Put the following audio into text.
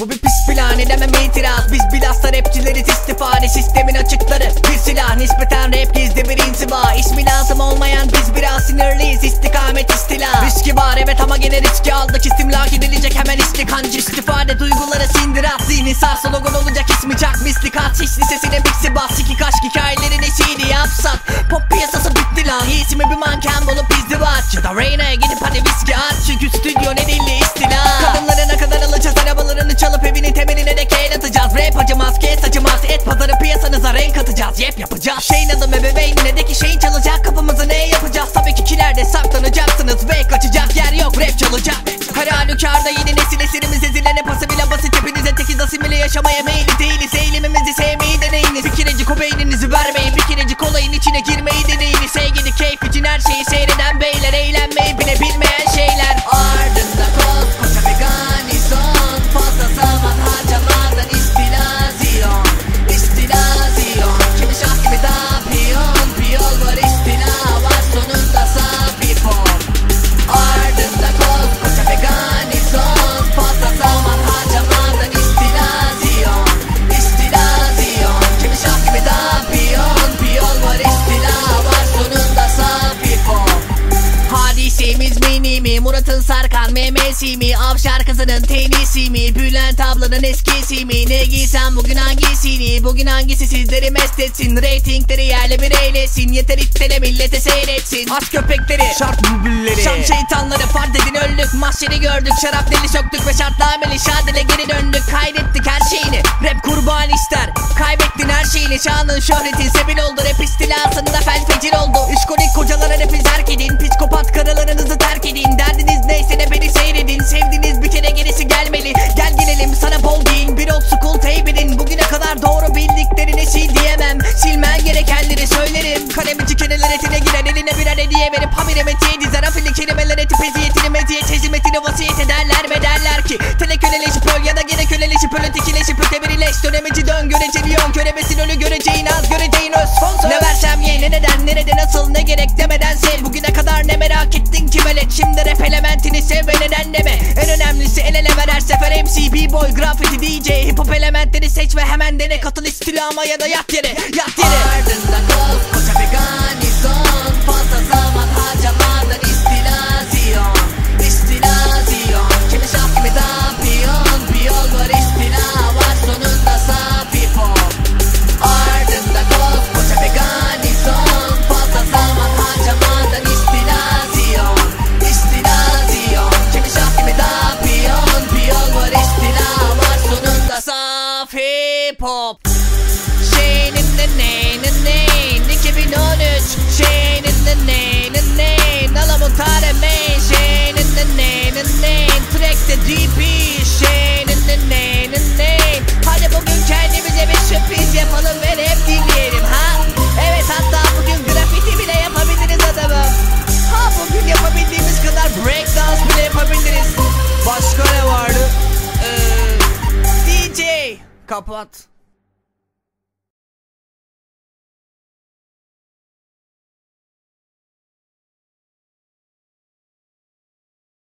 Bu bir pis plan edemem itiraz. Biz bilhassa rapçileriz istifade sistemin açıkları. Bir silah nispeten rap gizli bir inziva. İsmi lazım olmayan biz biraz sinirliyiz. İstikamet istila. Riski var evet ama gene riski aldık. İstimlak edilecek hemen istikancı istifade duyguları sindir at Zihni sarsa logon olacak ismi çak. Misli kat Hiç lisesine mixi bas. İki kaşk hikayelerin eşiğini yapsak. Pop piyasası bitti lan İsmi bir manken bulup izdivaç? Ya da Reyna'ya gidip hadi viski at Çünkü stüdyo ne dilli çalıp evinin temeline de keyil atacağız. Rap acımaz kes acımaz et pazarı piyasanıza renk atacağız. Yep yapacağız. Şeyin adı ebeveynine de ki şeyin çalacak. Kapımızı ne yapacağız? Tabii ki kilerde saklanacaksınız Ve kaçacak yer yok. Rap çalacak. Her halükarda yeni nesil esirimiz ezilene pası bile basit. Hepinize tekiz asimile yaşamaya meyilli değiliz. Eğilimimizi sevmeyi deneyiniz. Bir kerecik o beyninizi vermeyin. Bir kerecik olayın içine girmeyi deneyiniz. Sevgili keyif için her şeyi seyreden beyler Eğlenmeyi Murat'ın sarkan memesi mi? Avşar kızının tenisi mi? Bülent ablanın eskisi mi? Ne giysem bugün hangisini? Bugün hangisi sizleri mest etsin? Ratingleri yerle bir eylesin. Yeter ittele millete seyretsin. Aç köpekleri Şart bülbülleri Şam şeytanları fark edin öldük Mahşeri gördük şarap deli söktük Ve şartnameli şadele geri döndük. Kaydettik her şeyini. Rap kurban ister. Kaybettin her şeyini. Şanın şöhretin sebil oldu. Rap istilasında fel fecir oldu İşkolik kocalara rapi terk edin Psikopat karılarınızı Kalemici keneler etine girer Eline birer hediye verip habire metiye dizer Afili kelimeler etip eziyetini meziyet Hezimetini vasiyet ederler mi derler ki Tele köleleşip öl ya da gene köleleşip öl Ötekileşip öte birileş Dönemeci dön görece liyon Körebesin ölü göreceğin az göreceğin öz. Sponsor. Ne versem ye ne neden nerede nasıl ne gerek demeden sev. Bugüne kadar ne merak ettin ki velet Şimdi rap elementini sev ve neden deme. En önemlisi el ele ver her sefer MC B-boy graffiti DJ Hip hop elementleri seç ve hemen dene. Katıl istilama ya da yat yere yat yere. Ardında koskoca hip Kapat